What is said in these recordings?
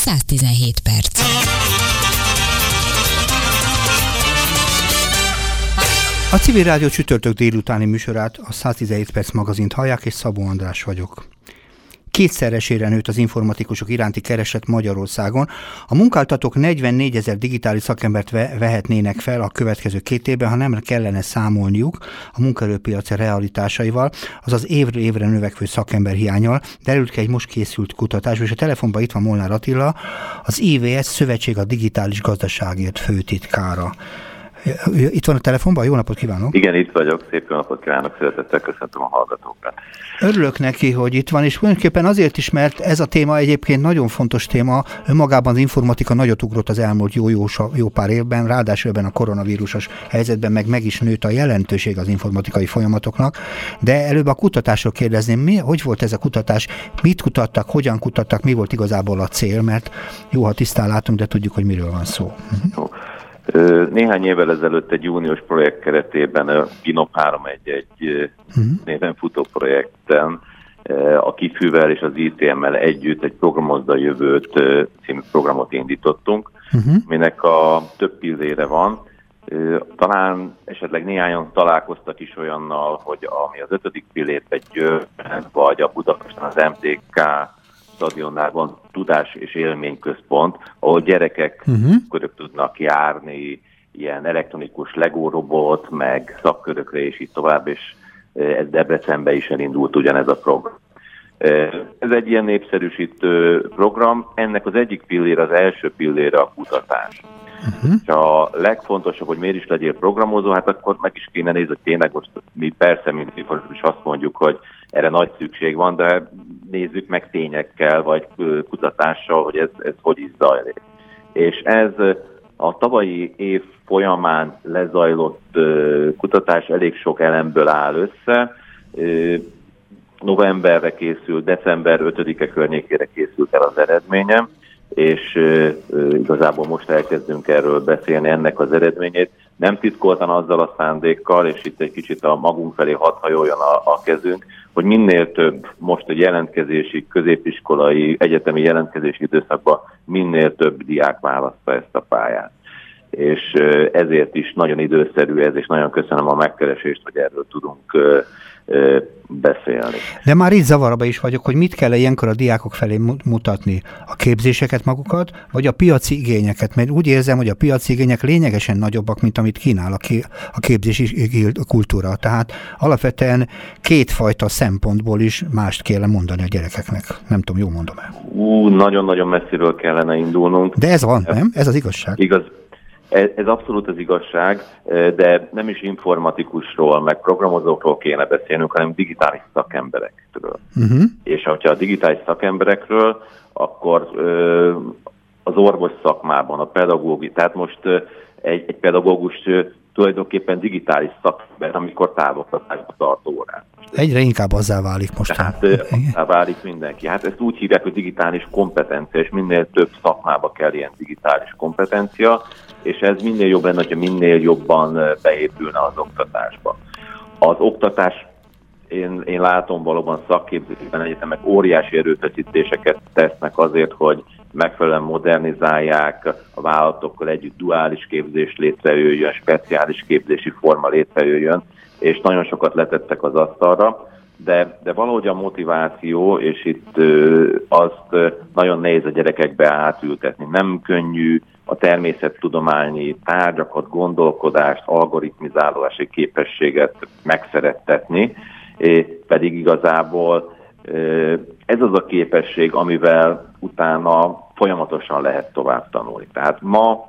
117 perc. A Civil Rádió csütörtök délutáni műsorát, a 117 perc magazint hallják, és Szabó András vagyok kétszeresére nőtt az informatikusok iránti kereset Magyarországon. A munkáltatók 44 ezer digitális szakembert vehetnének fel a következő két évben, ha nem kellene számolniuk a munkaerőpiaci realitásaival, azaz évről évre növekvő szakember hiányal. Derült ki egy most készült kutatás, és a telefonban itt van Molnár Attila, az IVS Szövetség a Digitális Gazdaságért főtitkára. Itt van a telefonban, jó napot kívánok! Igen, itt vagyok, szép jó napot kívánok, szeretettel köszöntöm a hallgatókat. Örülök neki, hogy itt van, és tulajdonképpen azért is, mert ez a téma egyébként nagyon fontos téma, önmagában az informatika nagyot ugrott az elmúlt jó-jó jó pár évben, ráadásul ebben a koronavírusos helyzetben meg meg is nőtt a jelentőség az informatikai folyamatoknak, de előbb a kutatásról kérdezném, mi, hogy volt ez a kutatás, mit kutattak, hogyan kutattak, mi volt igazából a cél, mert jó, ha tisztán látunk, de tudjuk, hogy miről van szó. Jó. Néhány évvel ezelőtt egy uniós projekt keretében a Ginop 311 uh-huh. néven futó projekten a kifűvel és az ITM-mel együtt egy Programozda Jövőt című programot indítottunk, uh-huh. minek a több pillére van. Talán esetleg néhányan találkoztak is olyannal, hogy ami az ötödik pillért egy vagy a Budapesten az MTK stadionnál van tudás és élményközpont, ahol gyerekek uh-huh. körök tudnak járni, ilyen elektronikus Lego robot, meg szakkörökre és így tovább, és ez Debrecenbe is elindult ugyanez a program. Ez egy ilyen népszerűsítő program, ennek az egyik pillér, az első pillére a kutatás. Uh-huh. És a legfontosabb, hogy miért is legyél programozó, hát akkor meg is kéne nézni, hogy tényleg most mi persze, mint is azt mondjuk, hogy erre nagy szükség van, de nézzük meg tényekkel, vagy kutatással, hogy ez, ez hogy is zajlik. És ez a tavalyi év folyamán lezajlott kutatás elég sok elemből áll össze. Novemberre készült, december 5-e környékére készült el az eredményem, és igazából most elkezdünk erről beszélni ennek az eredményét. Nem titkoltan azzal a szándékkal, és itt egy kicsit a magunk felé hat hajoljon a, a kezünk, hogy minél több most a jelentkezési, középiskolai, egyetemi jelentkezési időszakban minél több diák választa ezt a pályát. És ezért is nagyon időszerű ez, és nagyon köszönöm a megkeresést, hogy erről tudunk beszélni. De már itt zavarba is vagyok, hogy mit kell ilyenkor a diákok felé mutatni? A képzéseket magukat, vagy a piaci igényeket? Mert úgy érzem, hogy a piaci igények lényegesen nagyobbak, mint amit kínál a képzési kultúra. Tehát alapvetően kétfajta szempontból is mást kell mondani a gyerekeknek. Nem tudom, jól mondom-e? Ú, nagyon-nagyon messziről kellene indulnunk. De ez van, nem? Ez az igazság. Igaz, ez, ez abszolút az igazság, de nem is informatikusról, meg programozókról kéne beszélnünk, hanem digitális szakemberekről. Uh-huh. És ha a digitális szakemberekről, akkor az orvos szakmában, a pedagógi, tehát most egy, egy pedagógus tulajdonképpen digitális szakember, amikor távoktatásba tartó órán. Egyre inkább azzá válik most. Tehát azzá válik mindenki. Hát ezt úgy hívják, hogy digitális kompetencia, és minél több szakmába kell ilyen digitális kompetencia, és ez minél jobb lenne, hogyha minél jobban beépülne az oktatásba. Az oktatás én, én látom valóban szakképzésben egyetemek óriási erőfeszítéseket tesznek azért, hogy megfelelően modernizálják, a vállalatokkal együtt duális képzés létrejöjjön, speciális képzési forma létrejöjjön, és nagyon sokat letettek az asztalra, de, de valahogy a motiváció, és itt ö, azt ö, nagyon nehéz a gyerekekbe átültetni. Nem könnyű a természettudományi tárgyakat, gondolkodást, algoritmizálási képességet megszerettetni, pedig igazából ez az a képesség, amivel utána folyamatosan lehet tovább tanulni. Tehát ma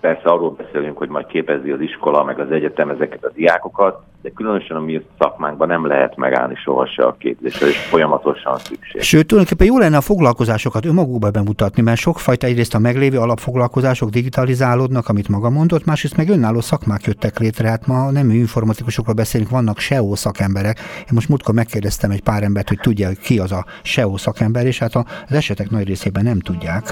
persze arról beszélünk, hogy majd képezi az iskola, meg az egyetem ezeket a diákokat, de különösen a mi szakmánkban nem lehet megállni sohasem a képzésre, és folyamatosan szükség. Sőt, tulajdonképpen jó lenne a foglalkozásokat önmagukba bemutatni, mert sokfajta egyrészt a meglévő alapfoglalkozások digitalizálódnak, amit maga mondott, másrészt meg önálló szakmák jöttek létre. Hát ma nem informatikusokról beszélünk, vannak SEO szakemberek. Én most múltkor megkérdeztem egy pár embert, hogy tudja, ki az a SEO szakember, és hát az esetek nagy részében nem tudják.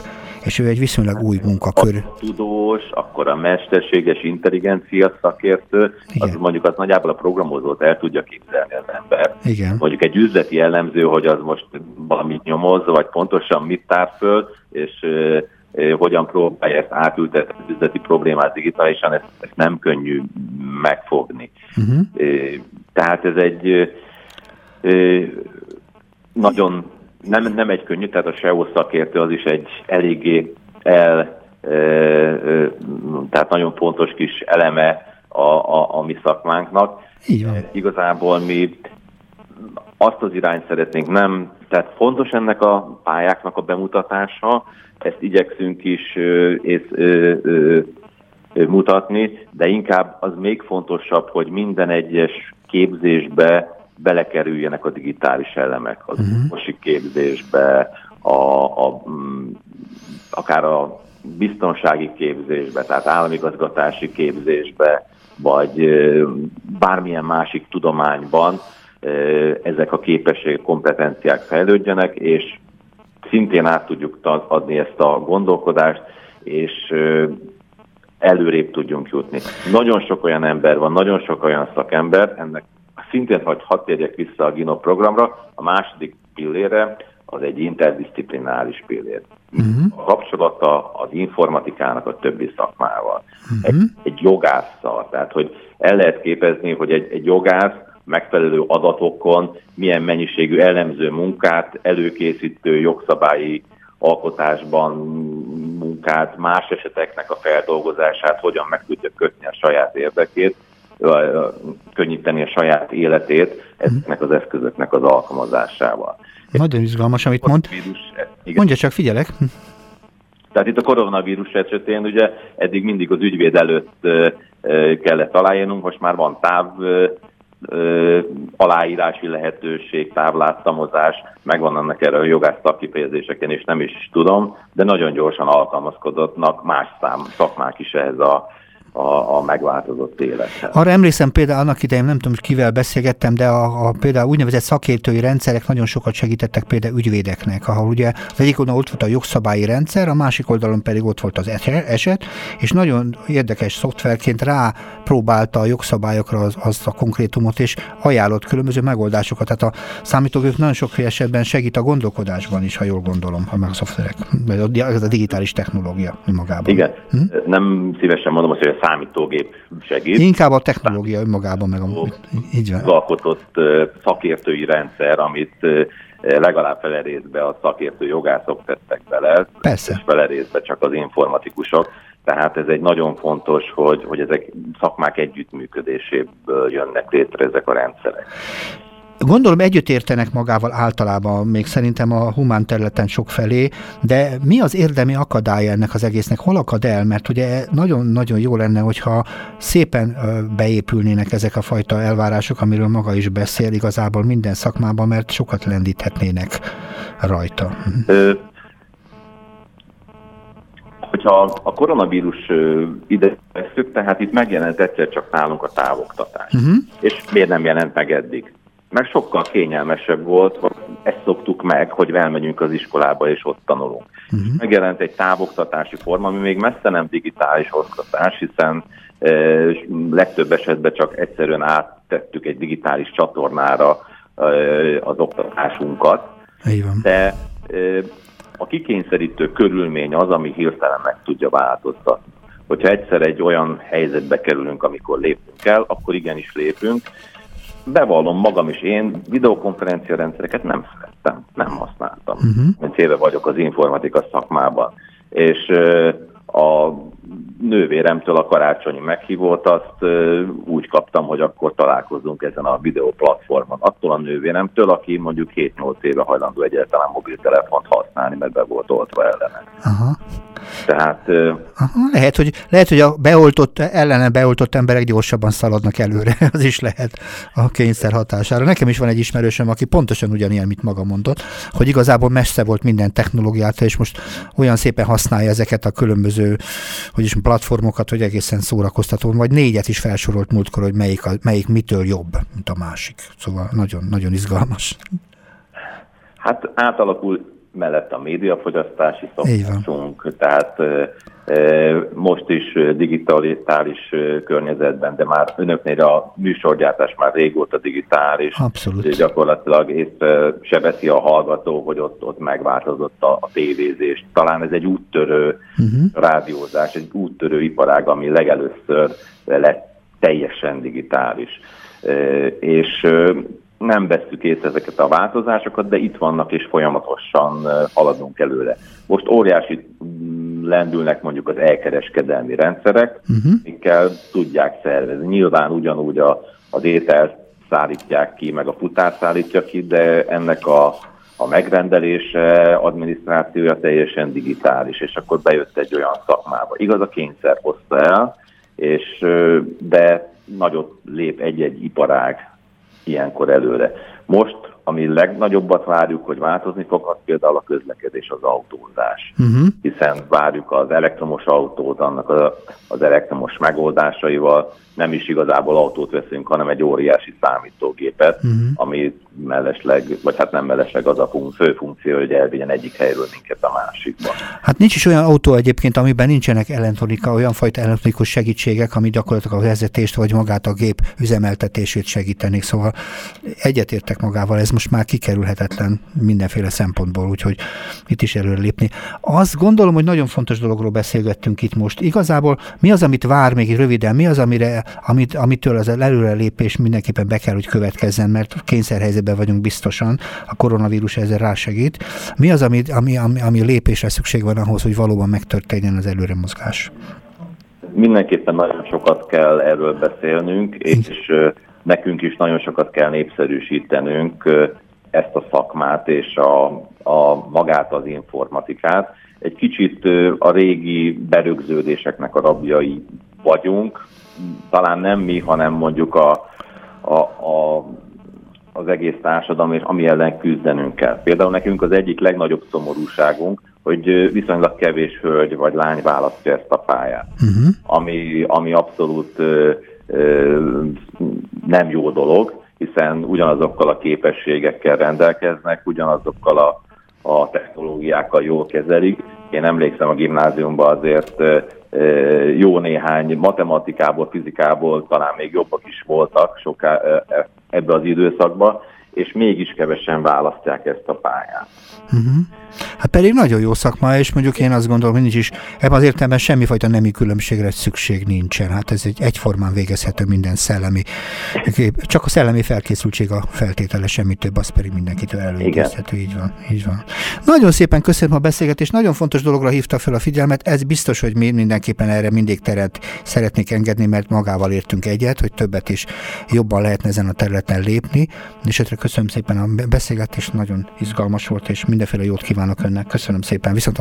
és ő egy viszonylag új munkakör. A tudós, akkor a mesterséges intelligencia szakértő, Igen. az mondjuk az nagyjából a programozót el tudja képzelni az ember. Igen. Mondjuk egy üzleti jellemző, hogy az most valamit nyomoz, vagy pontosan mit tár föl, és hogyan próbálja ezt átültetni az üzleti problémát digitálisan, ezt, ezt nem könnyű megfogni. Uh-huh. Tehát ez egy nagyon nem, nem egy könnyű, tehát a SEO szakértő az is egy eléggé el, tehát nagyon fontos kis eleme a, a, a mi szakmánknak. Így van. Igazából mi azt az irányt szeretnénk nem, tehát fontos ennek a pályáknak a bemutatása, ezt igyekszünk is és, mutatni, de inkább az még fontosabb, hogy minden egyes képzésbe belekerüljenek a digitális elemek, az uh-huh. képzésbe, a, a, mm, akár a biztonsági képzésbe, tehát államigazgatási képzésbe, vagy bármilyen másik tudományban ezek a képességek, kompetenciák fejlődjenek, és szintén át tudjuk adni ezt a gondolkodást, és előrébb tudjunk jutni. Nagyon sok olyan ember van, nagyon sok olyan szakember, ennek szintén, hogy hadd térjek vissza a GINO programra, a második pillére az egy interdisziplináris pillér. Uh-huh. A kapcsolata az informatikának a többi szakmával. Uh-huh. Egy, egy jogásszal, tehát hogy el lehet képezni, hogy egy, egy jogász megfelelő adatokon milyen mennyiségű elemző munkát, előkészítő jogszabályi alkotásban munkát, más eseteknek a feldolgozását hogyan meg tudja kötni a saját érdekét, könnyíteni a saját életét ezeknek az eszközöknek az alkalmazásával. Nagyon izgalmas, amit mond. Mondja csak, figyelek. Tehát itt a koronavírus esetén ugye eddig mindig az ügyvéd előtt kellett aláírnunk, most már van táv aláírási lehetőség, távláttamozás, megvan ennek erre a jogász szakkifejezéseken, és nem is tudom, de nagyon gyorsan alkalmazkodottak más szám, szakmák is ehhez a a, a megváltozott élethez. Arra emlékszem például annak idején, nem tudom, kivel beszélgettem, de a, a például úgynevezett szakértői rendszerek nagyon sokat segítettek például ügyvédeknek, ahol ugye az egyik oldalon ott volt a jogszabályi rendszer, a másik oldalon pedig ott volt az eset, és nagyon érdekes szoftverként rá próbálta a jogszabályokra az, az a konkrétumot, és ajánlott különböző megoldásokat. Tehát a számítógép nagyon sok esetben segít a gondolkodásban is, ha jól gondolom, ha meg a szoftverek, ez a digitális technológia magában. Igen, hm? nem szívesen mondom azt, hogy a számítógép segít. Inkább a technológia önmagában meg a... Így van. alkotott szakértői rendszer, amit legalább fele részbe a szakértő jogászok tettek bele, Persze. és fele részbe csak az informatikusok. Tehát ez egy nagyon fontos, hogy, hogy ezek szakmák együttműködéséből jönnek létre ezek a rendszerek. Gondolom együtt értenek magával általában, még szerintem a humán területen sok felé, de mi az érdemi akadálya ennek az egésznek? Hol akad el? Mert ugye nagyon-nagyon jó lenne, hogyha szépen beépülnének ezek a fajta elvárások, amiről maga is beszél igazából minden szakmában, mert sokat lendíthetnének rajta. Ö, hogyha a koronavírus ide veszük, tehát itt megjelent egyszer csak nálunk a távoktatás. Uh-huh. És miért nem jelent meg eddig? Mert sokkal kényelmesebb volt, ezt szoktuk meg, hogy elmegyünk az iskolába és ott tanulunk. Uh-huh. Megjelent egy távoktatási forma, ami még messze nem digitális oktatás, hiszen e, legtöbb esetben csak egyszerűen áttettük egy digitális csatornára e, az oktatásunkat. van. De e, a kikényszerítő körülmény az, ami hirtelen meg tudja változtatni. Hogyha egyszer egy olyan helyzetbe kerülünk, amikor lépünk el, akkor igenis lépünk, bevallom magam is, én videokonferencia rendszereket nem szerettem, nem használtam. Uh-huh. Mint éve vagyok az informatika szakmában. És a nővéremtől a karácsonyi meghívót, azt úgy kaptam, hogy akkor találkozunk ezen a videó platformon. Attól a nővéremtől, aki mondjuk 7-8 éve hajlandó egyáltalán mobiltelefont használni, mert be volt oltva ellene. Aha. Tehát... Aha, lehet, hogy, lehet, hogy a beoltott, ellene beoltott emberek gyorsabban szaladnak előre, az is lehet a kényszer hatására. Nekem is van egy ismerősöm, aki pontosan ugyanilyen, mint maga mondott, hogy igazából messze volt minden technológiát, és most olyan szépen használja ezeket a különböző hogy is platformokat, hogy egészen szórakoztató, vagy négyet is felsorolt múltkor, hogy melyik, a, melyik mitől jobb, mint a másik. Szóval nagyon, nagyon izgalmas. Hát átalakul mellett a médiafogyasztási szokásunk, tehát most is digitális környezetben, de már önöknél a műsorgyártás már régóta digitális. Abszolút. Gyakorlatilag észre se veszi a hallgató, hogy ott, ott megváltozott a, a tévézés. Talán ez egy úttörő uh-huh. rádiózás, egy úttörő iparág, ami legelőször lett teljesen digitális. És nem veszük észre ezeket a változásokat, de itt vannak és folyamatosan haladunk előre. Most óriási mm, lendülnek mondjuk az elkereskedelmi rendszerek, uh-huh. amikkel tudják szervezni. Nyilván ugyanúgy a, az ételt szállítják ki, meg a futár szállítja ki, de ennek a, a megrendelése, adminisztrációja teljesen digitális, és akkor bejött egy olyan szakmába. Igaz, a kényszer hozta el, és de nagyot lép egy-egy iparág ilyenkor előre. Most, ami legnagyobbat várjuk, hogy változni fog, az például a közlekedés, az autózás. Uh-huh. Hiszen várjuk az elektromos autót, annak az elektromos megoldásaival, nem is igazából autót veszünk, hanem egy óriási számítógépet, uh-huh. ami mellesleg, vagy hát nem mellesleg az a fő funkció, hogy elvigyen egyik helyről minket a másikba. Hát nincs is olyan autó egyébként, amiben nincsenek elektronika, olyan fajta elektronikus segítségek, ami gyakorlatilag a vezetést vagy magát a gép üzemeltetését segítenék. Szóval egyetértek magával, ez most már kikerülhetetlen mindenféle szempontból, úgyhogy itt is előre lépni. Azt gondolom, hogy nagyon fontos dologról beszélgettünk itt most. Igazából mi az, amit vár még röviden, mi az, amire amit, amitől az előrelépés mindenképpen be kell, hogy következzen, mert kényszerhelyzetben vagyunk biztosan, a koronavírus ezzel rásegít. Mi az, ami, ami, ami, ami lépésre szükség van ahhoz, hogy valóban megtörténjen az előremozgás? Mindenképpen nagyon sokat kell erről beszélnünk, és nekünk is nagyon sokat kell népszerűsítenünk ezt a szakmát és a, a magát az informatikát. Egy kicsit a régi berögződéseknek a rabjai vagyunk, talán nem mi, hanem mondjuk a, a, a, az egész társadalom, és ami ellen küzdenünk kell. Például nekünk az egyik legnagyobb szomorúságunk, hogy viszonylag kevés hölgy vagy lány választja ezt a pályát, uh-huh. ami, ami abszolút nem jó dolog, hiszen ugyanazokkal a képességekkel rendelkeznek, ugyanazokkal a, a technológiákkal jól kezelik. Én emlékszem a gimnáziumban azért jó néhány matematikából, fizikából talán még jobbak is voltak soká, ebbe az időszakban, és mégis kevesen választják ezt a pályát. Uh-huh. Hát pedig nagyon jó szakma, és mondjuk én azt gondolom, hogy nincs is, ebben az értelemben semmifajta nemi különbségre szükség nincsen. Hát ez egy egyformán végezhető minden szellemi. Csak a szellemi felkészültség a feltétele, semmi több, az pedig mindenkitől előidézhető. Így van, így van. Nagyon szépen köszönöm a beszélgetést, nagyon fontos dologra hívta fel a figyelmet. Ez biztos, hogy mi mindenképpen erre mindig teret szeretnék engedni, mert magával értünk egyet, hogy többet is jobban lehetne ezen a területen lépni. És köszönöm szépen a beszélgetést, nagyon izgalmas volt, és mindenféle jót kívánok önnek. Köszönöm szépen, viszont.